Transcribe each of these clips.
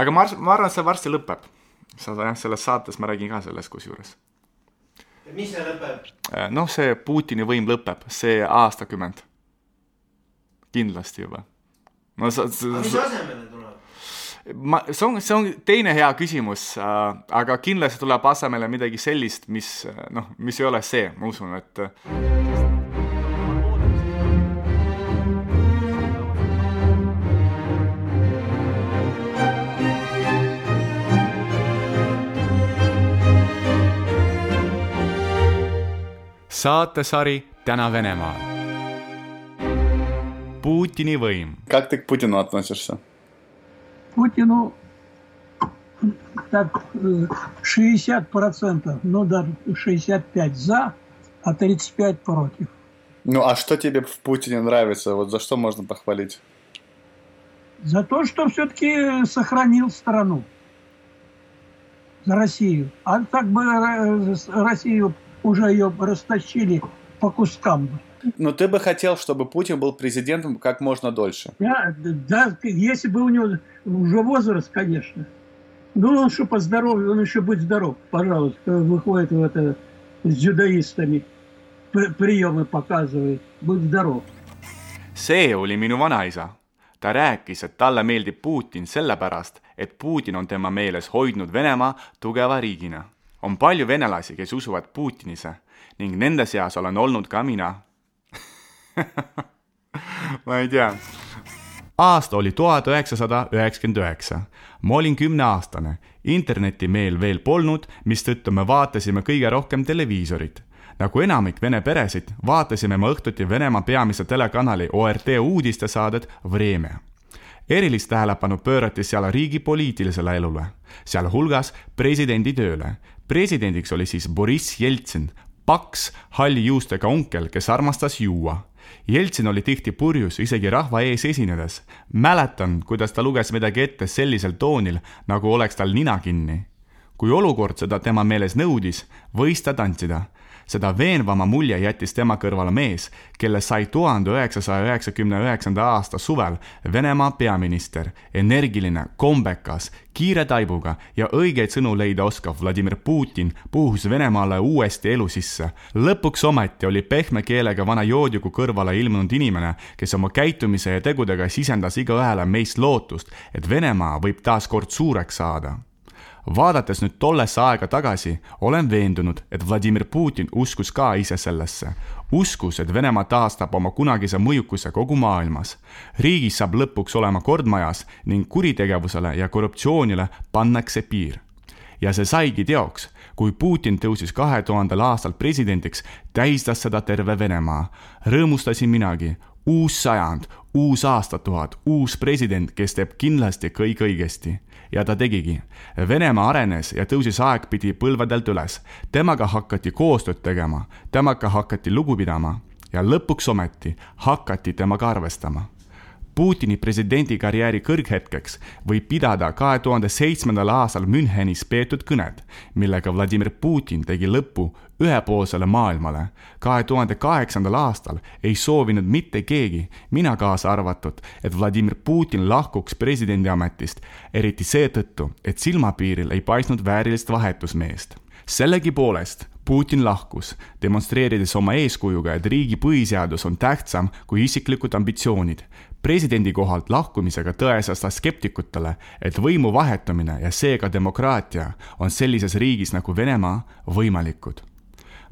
aga ma, ma arvan, et see varsti lõpeb. sa jah, selles saates ma räägin ka sellest kusjuures. mis see lõpeb? noh, see Putini võim lõpeb, see aastakümmend. kindlasti juba. no sa, sa. aga mis asemele tuleb? ma, see on, see on teine hea küsimus äh,, aga kindlasti tuleb asemele midagi sellist, mis noh, mis ei ole see, ma usun, et saatesari Täna Venemaal. Putini võim. Как ты к Путину относишься? Путину так 60%, ну даже 65 за, а 35 против. Ну а что тебе в Путине нравится? Вот за что можно похвалить? За то, что все-таки сохранил страну. За Россию. А так бы Россию уже ее растащили по кускам. Но ты бы хотел, чтобы Путин был президентом как можно дольше. Да, да, если бы у него уже возраст, конечно. Ну, он еще по здоровью, он еще будет здоров, пожалуйста, выходит в это с дзюдоистами, приемы показывает, будь здоров. see oli minu vanaisa. ta rääkis, et talle meeldib Putin sellepärast, et Putin on tema meeles hoidnud Venemaa tugeva riigina on palju venelasi, kes usuvad Putinisse ning nende seas olen olnud ka mina ma ei tea. aasta oli tuhat üheksasada üheksakümmend üheksa. ma olin kümneaastane, interneti meil veel polnud, mistõttu me vaatasime kõige rohkem televiisorit. nagu enamik vene peresid, vaatasime me õhtuti Venemaa peamise telekanali ORT uudistesaadet Vremja erilist tähelepanu pöörati seal riigi poliitilisele elule, sealhulgas presidendi tööle, presidendiks oli siis Boriss Jeltsin, paks halli juustega onkel, kes armastas juua. Jeltsin oli tihti purjus isegi rahva ees esinedes. mäletan, kuidas ta luges midagi ette sellisel toonil, nagu oleks tal nina kinni. kui olukord seda tema meeles nõudis, võis ta tantsida seda veenvama mulje jättis tema kõrvale mees, kellest sai tuhande üheksasaja üheksakümne üheksanda aasta suvel Venemaa peaminister, energiline, kombekas, kiire taibuga ja õigeid sõnu leida oskav Vladimir Putin puhus Venemaale uuesti elu sisse. lõpuks ometi oli pehme keelega vana joodiku kõrvale ilmunud inimene, kes oma käitumise ja tegudega sisendas igaühele meist lootust, et Venemaa võib taas kord suureks saada vaadates nüüd tollesse aega tagasi, olen veendunud, et Vladimir Putin uskus ka ise sellesse. uskus, et Venemaa taastab oma kunagise mõjukuse kogu maailmas. riigis saab lõpuks olema kord majas ning kuritegevusele ja korruptsioonile pannakse piir. ja see saigi teoks kui Putin tõusis kahe tuhandel aastal presidendiks, tähistas seda terve Venemaa. rõõmustasin minagi, uus sajand, uus aastatuhat, uus president, kes teeb kindlasti kõik õigesti ja ta tegigi. Venemaa arenes ja tõusis aegpidi põlvedelt üles. temaga hakati koostööd tegema, temaga hakati lugu pidama ja lõpuks ometi hakati temaga arvestama Putini presidendikarjääri kõrghetkeks võib pidada kahe tuhande seitsmendal aastal Münchenis peetud kõned, millega Vladimir Putin tegi lõpu ühepoolsele maailmale. kahe tuhande kaheksandal aastal ei soovinud mitte keegi, mina kaasa arvatud, et Vladimir Putin lahkuks presidendiametist, eriti seetõttu, et silmapiiril ei paistnud väärilist vahetusmeest. sellegipoolest Putin lahkus, demonstreerides oma eeskujuga, et riigi põhiseadus on tähtsam kui isiklikud ambitsioonid. presidendi kohalt lahkumisega tõestas ta skeptikutele, et võimu vahetamine ja seega demokraatia on sellises riigis nagu Venemaa võimalikud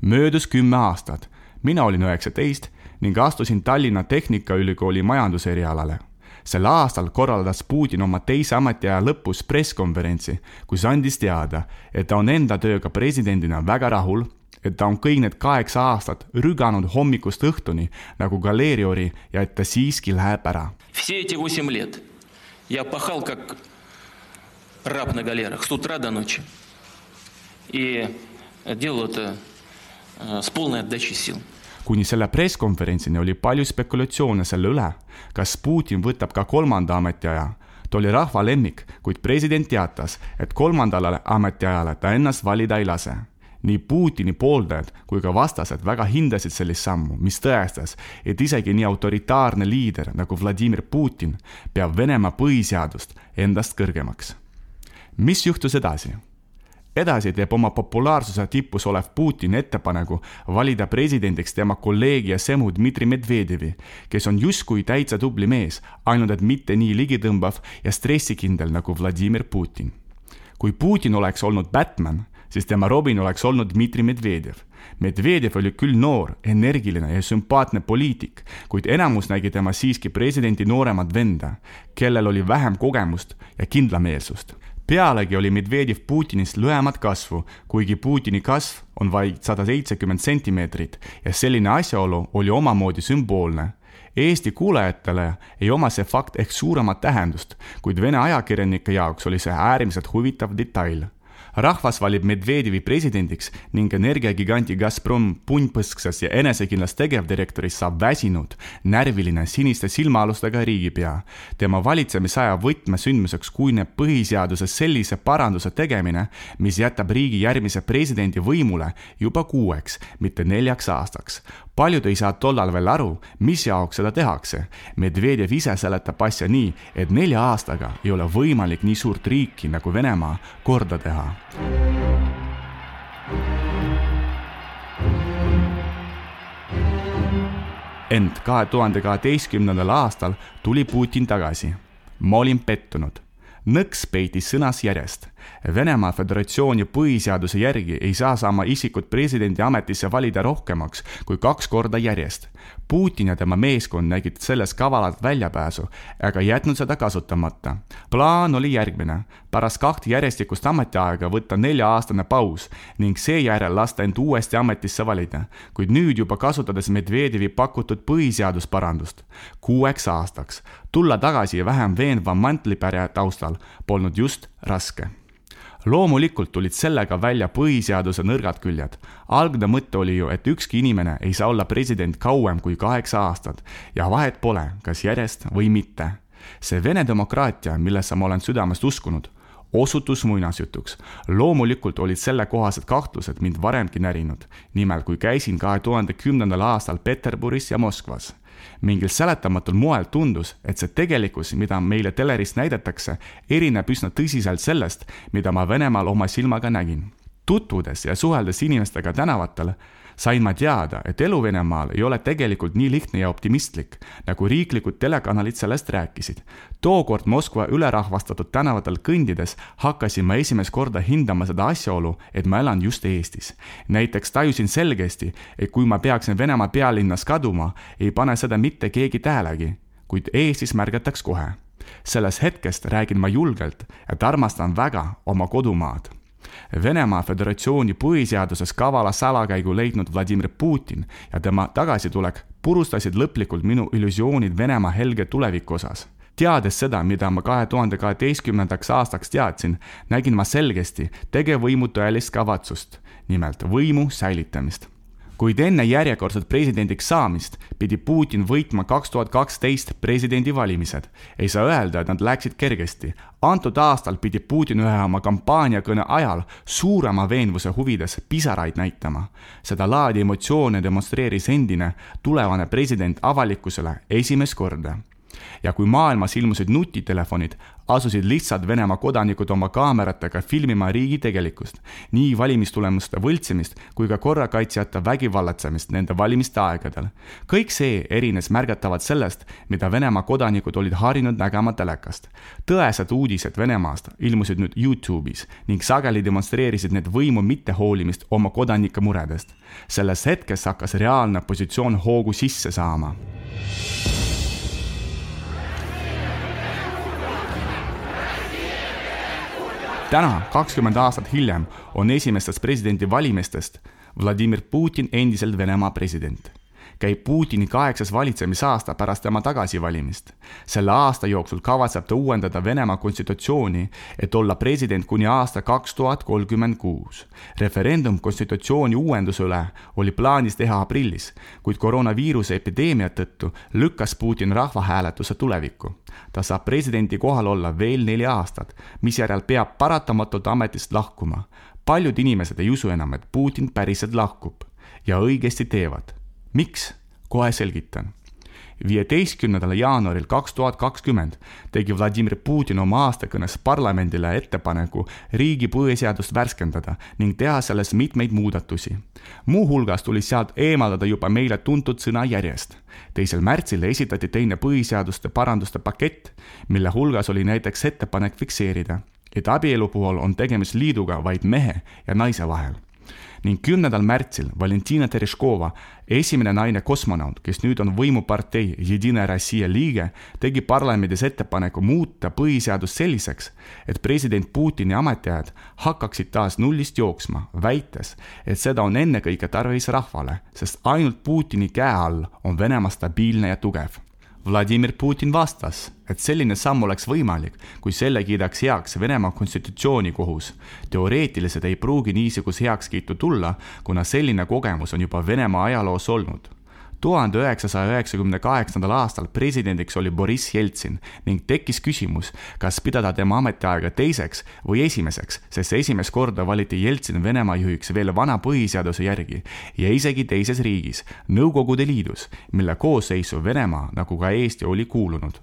möödus kümme aastat. mina olin üheksateist ning astusin Tallinna Tehnikaülikooli majanduserialale. sel aastal korraldas Putin oma teise ametiaja lõpus presskonverentsi, kus andis teada, et ta on enda tööga presidendina väga rahul, et ta on kõik need kaheksa aastat rüganud hommikust õhtuni nagu galeeriori ja et ta siiski läheb ära. Все эти восемь лет я пахал как раб на галерах с утра до ночи. И делал это Э, с полной отдачей сил. kuni selle presskonverentsini oli palju spekulatsioone selle üle, kas Putin võtab ka kolmanda ametiaja. ta oli rahva lemmik, kuid president teatas, et kolmandale ametiajale ta ennast valida ei lase nii Putini pooldajad kui ka vastased väga hindasid sellist sammu, mis tõestas, et isegi nii autoritaarne liider nagu Vladimir Putin peab Venemaa põhiseadust endast kõrgemaks mis juhtus edasi? edasi teeb oma populaarsuse tipus olev Putin ettepaneku valida presidendiks tema kolleegi ja semu Dmitri Medvedjevi, kes on justkui täitsa tubli mees, ainult et mitte nii ligitõmbav ja stressikindel nagu Vladimir Putin. kui Putin oleks olnud Batman, siis tema Robin oleks olnud Dmitri Medvedjev. Medvedjev oli küll noor, energiline ja sümpaatne poliitik, kuid enamus nägi tema siiski presidendi nooremat venda, kellel oli vähem kogemust ja kindlameelsust pealegi oli Medvedjev Putinist lühemat kasvu, kuigi Putini kasv on vaid sada seitsekümmend sentimeetrit ja selline asjaolu oli omamoodi sümboolne. Eesti kuulajatele ei oma see fakt ehk suuremat tähendust, kuid Vene ajakirjanike jaoks oli see äärmiselt huvitav detail rahvas valib Medvedjevi presidendiks ning energiagiganti Gazprom punnpõsksas ja enesekindlas tegevdirektorist saab väsinud, närviline, siniste silmaalustega riigipea. tema valitsemisaja võtmesündmuseks kujuneb põhiseaduses sellise paranduse tegemine, mis jätab riigi järgmise presidendi võimule juba kuueks, mitte neljaks aastaks paljud ei saa tollal veel aru, mis jaoks seda tehakse. Medvedjev ise seletab asja nii, et nelja aastaga ei ole võimalik nii suurt riiki nagu Venemaa korda teha. ent kahe tuhande kaheteistkümnendal aastal tuli Putin tagasi. ma olin pettunud nõks peitis sõnas järjest. Venemaa Föderatsiooni põhiseaduse järgi ei saa sama isikut presidendi ametisse valida rohkemaks kui kaks korda järjest. Putin ja tema meeskond nägid selles kavalat väljapääsu, aga jätnud seda kasutamata. plaan oli järgmine, pärast kahte järjestikust ametiaega võtta nelja-aastane paus ning seejärel lasta end uuesti ametisse valida, kuid nüüd juba kasutades Medvedjevi pakutud põhiseadusparandust kuueks aastaks. tulla tagasi vähem veenva mantlipärja taustal polnud just raske loomulikult tulid sellega välja põhiseaduse nõrgad küljed. algne mõte oli ju, et ükski inimene ei saa olla president kauem kui kaheksa aastat ja vahet pole, kas järjest või mitte. see Vene demokraatia, millesse ma olen südamest uskunud, osutus muinasjutuks. loomulikult olid sellekohased kahtlused mind varemgi närinud. nimelt, kui käisin kahe tuhande kümnendal aastal Peterburis ja Moskvas mingil seletamatul moel tundus, et see tegelikkus, mida meile telerist näidatakse, erineb üsna tõsiselt sellest, mida ma Venemaal oma silmaga nägin. Tutvudes ja suheldes inimestega tänavatel, sain ma teada, et elu Venemaal ei ole tegelikult nii lihtne ja optimistlik, nagu riiklikud telekanalid sellest rääkisid. tookord Moskva ülerahvastatud tänavatel kõndides hakkasin ma esimest korda hindama seda asjaolu, et ma elan just Eestis. näiteks tajusin selgesti, et kui ma peaksin Venemaa pealinnas kaduma, ei pane seda mitte keegi tähelegi, kuid Eestis märgataks kohe sellest hetkest räägin ma julgelt, et armastan väga oma kodumaad Venemaa Föderatsiooni põhiseaduses kavala salakäigu leidnud Vladimir Putin ja tema tagasitulek purustasid lõplikult minu illusioonid Venemaa helge tuleviku osas. Teades seda, mida ma kahe tuhande kaheteistkümnendaks aastaks teadsin, nägin ma selgesti tegevvõimu tõelist kavatsust, nimelt võimu säilitamist kuid enne järjekordset presidendiks saamist pidi Putin võitma kaks tuhat kaksteist presidendivalimised. ei saa öelda, et nad läksid kergesti. antud aastal pidi Putin ühe oma kampaaniakõne ajal suurema veenvuse huvides pisaraid näitama. seda laadi emotsioone demonstreeris endine tulevane president avalikkusele esimest korda ja kui maailmas ilmusid nutitelefonid, asusid lihtsalt Venemaa kodanikud oma kaameratega filmima riigi tegelikkust, nii valimistulemuste võltsimist kui ka korrakaitsjate vägivallatsemist nende valimiste aegadel. kõik see erines märgatavalt sellest, mida Venemaa kodanikud olid harjunud nägema telekast. tõesed uudised Venemaast ilmusid nüüd Youtube'is ning sageli demonstreerisid need võimu mittehoolimist oma kodanike muredest. sellest hetkest hakkas reaalne positsioon hoogu sisse saama. Täna, kakskümmend aastat hiljem, on esimestest presidendivalimistest Vladimir Putin endiselt Venemaa president. Käib Putini kaheksas valitsemisaasta pärast tema tagasivalimist. selle aasta jooksul kavatseb ta uuendada Venemaa konstitutsiooni, et olla president kuni aasta kaks tuhat kolmkümmend kuus. referendum konstitutsiooni uuenduse üle oli plaanis teha aprillis, kuid koroonaviiruse epideemia tõttu lükkas Putin rahvahääletuse tulevikku ta saab presidendi kohal olla veel neli aastat, misjärel peab paratamatult ametist lahkuma. paljud inimesed ei usu enam, et Putin päriselt lahkub ja õigesti teevad. Miks? kohe selgitan viieteistkümnendal jaanuaril kaks tuhat kakskümmend tegi Vladimir Putin oma aastakõnes parlamendile ettepaneku riigi põhiseadust värskendada ning teha selles mitmeid muudatusi. muuhulgas tuli sealt eemaldada juba meile tuntud sõna järjest. teisel märtsil esitati teine põhiseaduste paranduste pakett, mille hulgas oli näiteks ettepanek fikseerida, et abielu puhul on tegemist liiduga vaid mehe ja naise vahel ning kümnendal märtsil Valentina Tereškova, esimene naine kosmonaut, kes nüüd on võimupartei Jedina Rossija liige, tegi parlamendis ettepaneku muuta põhiseadust selliseks, et president Putini ametiajad hakkaksid taas nullist jooksma, väites, et seda on ennekõike tarvis rahvale, sest ainult Putini käe all on Venemaa stabiilne ja tugev Vladimir Putin vastas, et selline samm oleks võimalik, kui selle kiidaks heaks Venemaa konstitutsioonikohus. teoreetiliselt ei pruugi niisugust heakskiitu tulla, kuna selline kogemus on juba Venemaa ajaloos olnud tuhande üheksasaja üheksakümne kaheksandal aastal presidendiks oli Boriss Jeltsin ning tekkis küsimus, kas pidada tema ametiaega teiseks või esimeseks, sest esimest korda valiti Jeltsin Venemaa juhiks veel vana põhiseaduse järgi ja isegi teises riigis, Nõukogude Liidus, mille koosseisu Venemaa, nagu ka Eesti, oli kuulunud.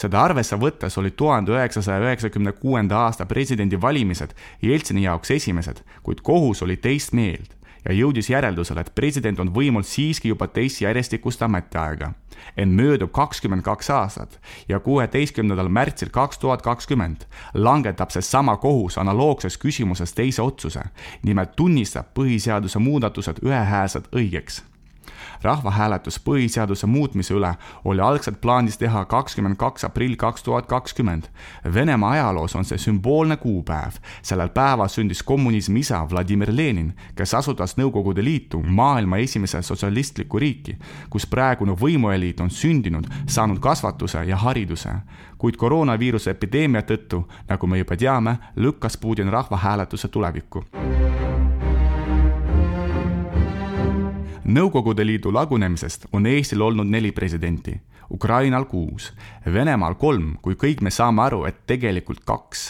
Seda arvesse võttes olid tuhande üheksasaja üheksakümne kuuenda aasta presidendivalimised Jeltsini jaoks esimesed, kuid kohus oli teist meelt ja jõudis järeldusele, et president on võimul siiski juba teist järjestikust ametiaega. ent möödub kakskümmend kaks aastat ja kuueteistkümnendal märtsil kaks tuhat kakskümmend langetab seesama kohus analoogses küsimuses teise otsuse. nimelt tunnistab põhiseaduse muudatused ühehäälselt õigeks rahvahääletus põhiseaduse muutmise üle oli algselt plaanis teha kakskümmend kaks aprill kaks tuhat kakskümmend. Venemaa ajaloos on see sümboolne kuupäev. sellel päeval sündis kommunismi isa Vladimir Lenin, kes asutas Nõukogude Liitu, maailma esimese sotsialistlikku riiki, kus praegune võimueliit on sündinud, saanud kasvatuse ja hariduse. kuid koroonaviiruse epideemia tõttu, nagu me juba teame, lükkas Putin rahvahääletuse tulevikku Nõukogude Liidu lagunemisest on Eestil olnud neli presidenti, Ukrainal kuus, Venemaal kolm, kui kõik me saame aru, et tegelikult kaks.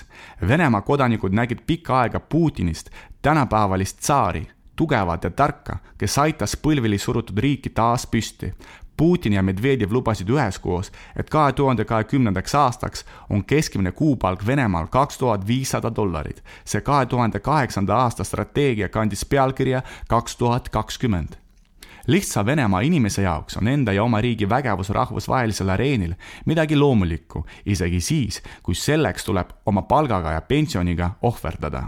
Venemaa kodanikud nägid pikka aega Putinist tänapäevalist tsaari, tugevat ja tarka, kes aitas põlvili surutud riiki taas püsti. Putin ja Medvedjev lubasid üheskoos, et kahe tuhande kahekümnendaks aastaks on keskmine kuupalk Venemaal kaks tuhat viissada dollarit. see kahe tuhande kaheksanda aasta strateegia kandis pealkirja kaks tuhat kakskümmend lihtsa Venemaa inimese jaoks on enda ja oma riigi vägevus rahvusvahelisel areenil midagi loomulikku, isegi siis, kui selleks tuleb oma palgaga ja pensioniga ohverdada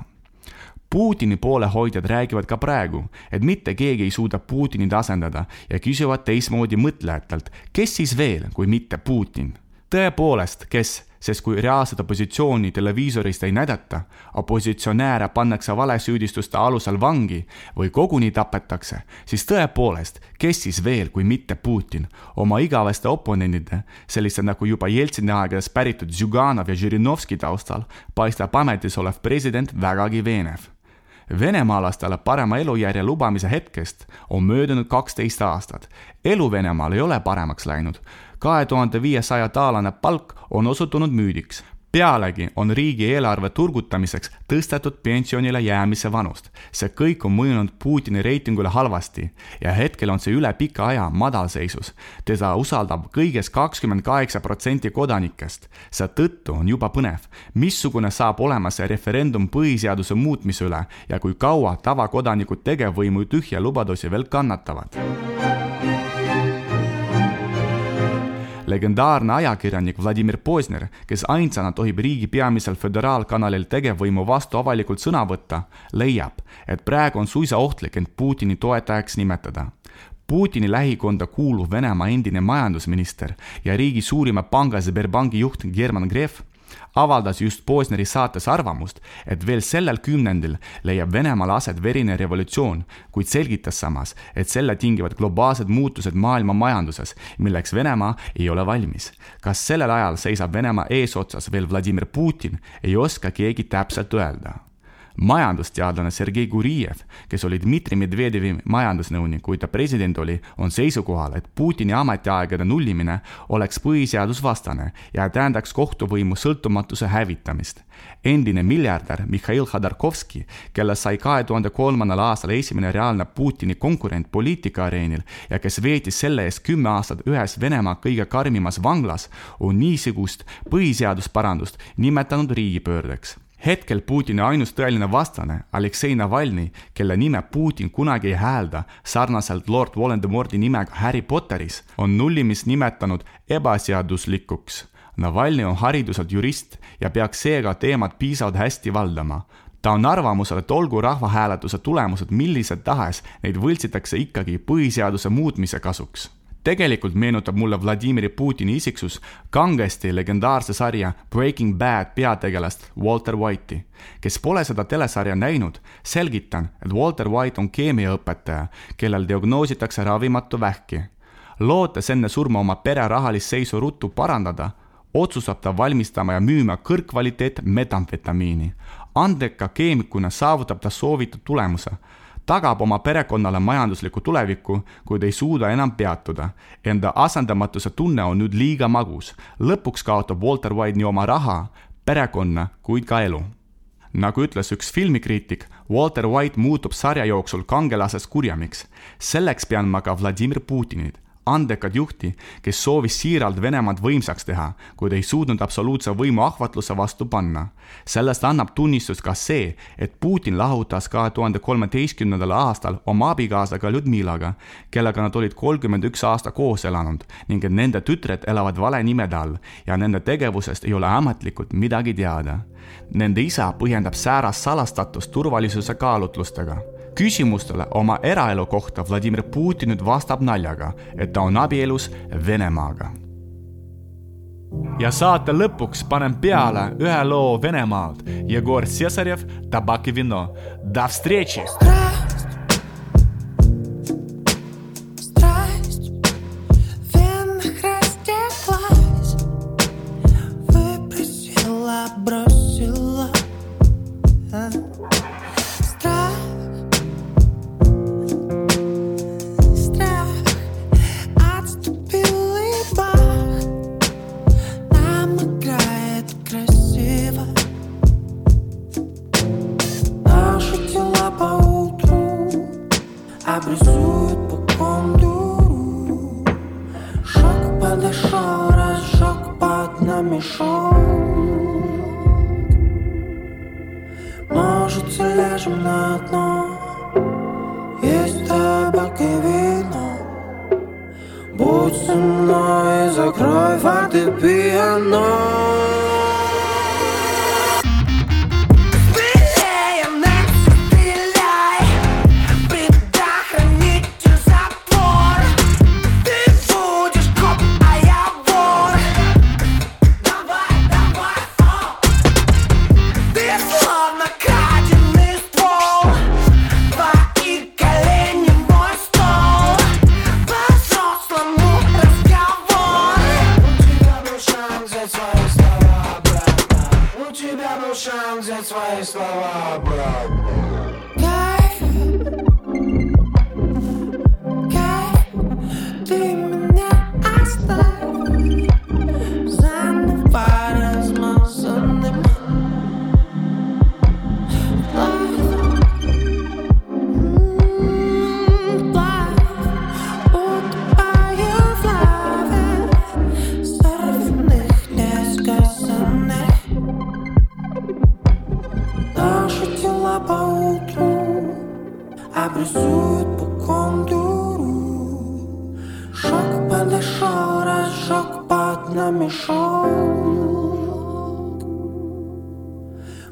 Putini poolehoidjad räägivad ka praegu, et mitte keegi ei suuda Putinit asendada ja küsivad teistmoodi mõtlejatelt, kes siis veel, kui mitte Putin. tõepoolest, kes sest kui reaalset opositsiooni televiisorist ei näidata, opositsionääre pannakse valesüüdistuste alusel vangi või koguni tapetakse, siis tõepoolest, kes siis veel, kui mitte Putin, oma igaveste oponentide, selliste nagu juba Jeltsini aegadest päritud Zjuganov ja Žirinovski taustal, paistab ametis olev president vägagi veenev venemaalastele parema elujärje lubamise hetkest on möödunud kaksteist aastat. elu Venemaal ei ole paremaks läinud. Kahe tuhande viiesaja taalane palk on osutunud müüdiks pealegi on riigieelarve turgutamiseks tõstetud pensionile jäämise vanust. see kõik on mõjunud Putini reitingule halvasti ja hetkel on see üle pika aja madalseisus. teda usaldab kõigest kakskümmend kaheksa protsenti kodanikest. seetõttu on juba põnev, missugune saab olema see referendum põhiseaduse muutmise üle ja kui kaua tavakodanikud tegevvõimu tühja lubadusi veel kannatavad legendaarne ajakirjanik Vladimir Pozner, kes ainsana tohib riigi peamisel föderaalkanalil tegevvõimu vastu avalikult sõna võtta, leiab, et praegu on suisa ohtlik end Putini toetajaks nimetada. Putini lähikonda kuuluv Venemaa endine majandusminister ja riigi suurima panga Sberbanki juht German Gref avaldas just Posneri saates arvamust, et veel sellel kümnendil leiab Venemaal aset verine revolutsioon, kuid selgitas samas, et selle tingivad globaalsed muutused maailma majanduses, milleks Venemaa ei ole valmis. kas sellel ajal seisab Venemaa eesotsas veel Vladimir Putin, ei oska keegi täpselt öelda majandusteadlane Sergei Guriev, kes oli Dmitri Medvedjevi majandusnõunik, kui ta president oli, on seisukohal, et Putini ametiaegade nullimine oleks põhiseadusvastane ja tähendaks kohtuvõimu sõltumatuse hävitamist. endine miljardär Mihhail Hodorkovski, kellest sai kahe tuhande kolmandal aastal esimene reaalne Putini konkurent poliitikaareenil ja kes veetis selle eest kümme aastat ühes Venemaa kõige karmimas vanglas, on niisugust põhiseadusparandust nimetanud riigipöördeks hetkel Putini ainus tõeline vastane, Aleksei Navalnõi, kelle nime Putin kunagi ei häälda, sarnaselt Lord Voldemorti nimega Harry Potteris, on nullimist nimetanud ebaseaduslikuks. Navalnõi on hariduselt jurist ja peaks seega teemat piisavalt hästi valdama ta on arvamusel, et olgu rahvahääletuse tulemused millised tahes, neid võltsitakse ikkagi põhiseaduse muutmise kasuks tegelikult meenutab mulle Vladimir Putini isiksus kangesti legendaarse sarja Breaking Bad peategelast Walter White'i. kes pole seda telesarja näinud, selgitan, et Walter White on keemiaõpetaja, kellel diagnoositakse ravimatu vähki. lootes enne surma oma pere rahalist seisu ruttu parandada, otsustab ta valmistama ja müüma kõrgkvaliteet metamfetamiini. andeka keemikuna saavutab ta soovitud tulemuse tagab oma perekonnale majandusliku tuleviku, kuid ei suuda enam peatuda. Enda asendamatuse tunne on nüüd liiga magus. lõpuks kaotab Walter White nii oma raha, perekonna, kuid ka elu. nagu ütles üks filmikriitik, Walter White muutub sarja jooksul kangelasest kurjamiks. selleks pean ma ka Vladimir Putinit andekat juhti, kes soovis siiralt Venemaad võimsaks teha, kuid ei suutnud absoluutse võimu ahvatluse vastu panna. sellest annab tunnistust ka see, et Putin lahutas kahe tuhande kolmeteistkümnendal aastal oma abikaasaga Ljudmilaga, kellega nad olid kolmkümmend üks aasta koos elanud ning et nende tütred elavad vale nimede all ja nende tegevusest ei ole ametlikult midagi teada. Nende isa põhjendab säärast salastatust turvalisuse kaalutlustega küsimustele oma eraelu kohta Vladimir Putin nüüd vastab naljaga, et ta on abielus Venemaaga. ja saate lõpuks panen peale ühe loo Venemaalt, Jegor Cesarev, Tabak ja vino. Do встречи! To be unknown.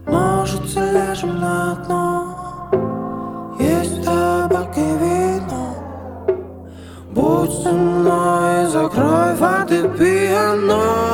Может, ляжем на дно. Есть табак и вино Будь со мной, закрой воды пьяной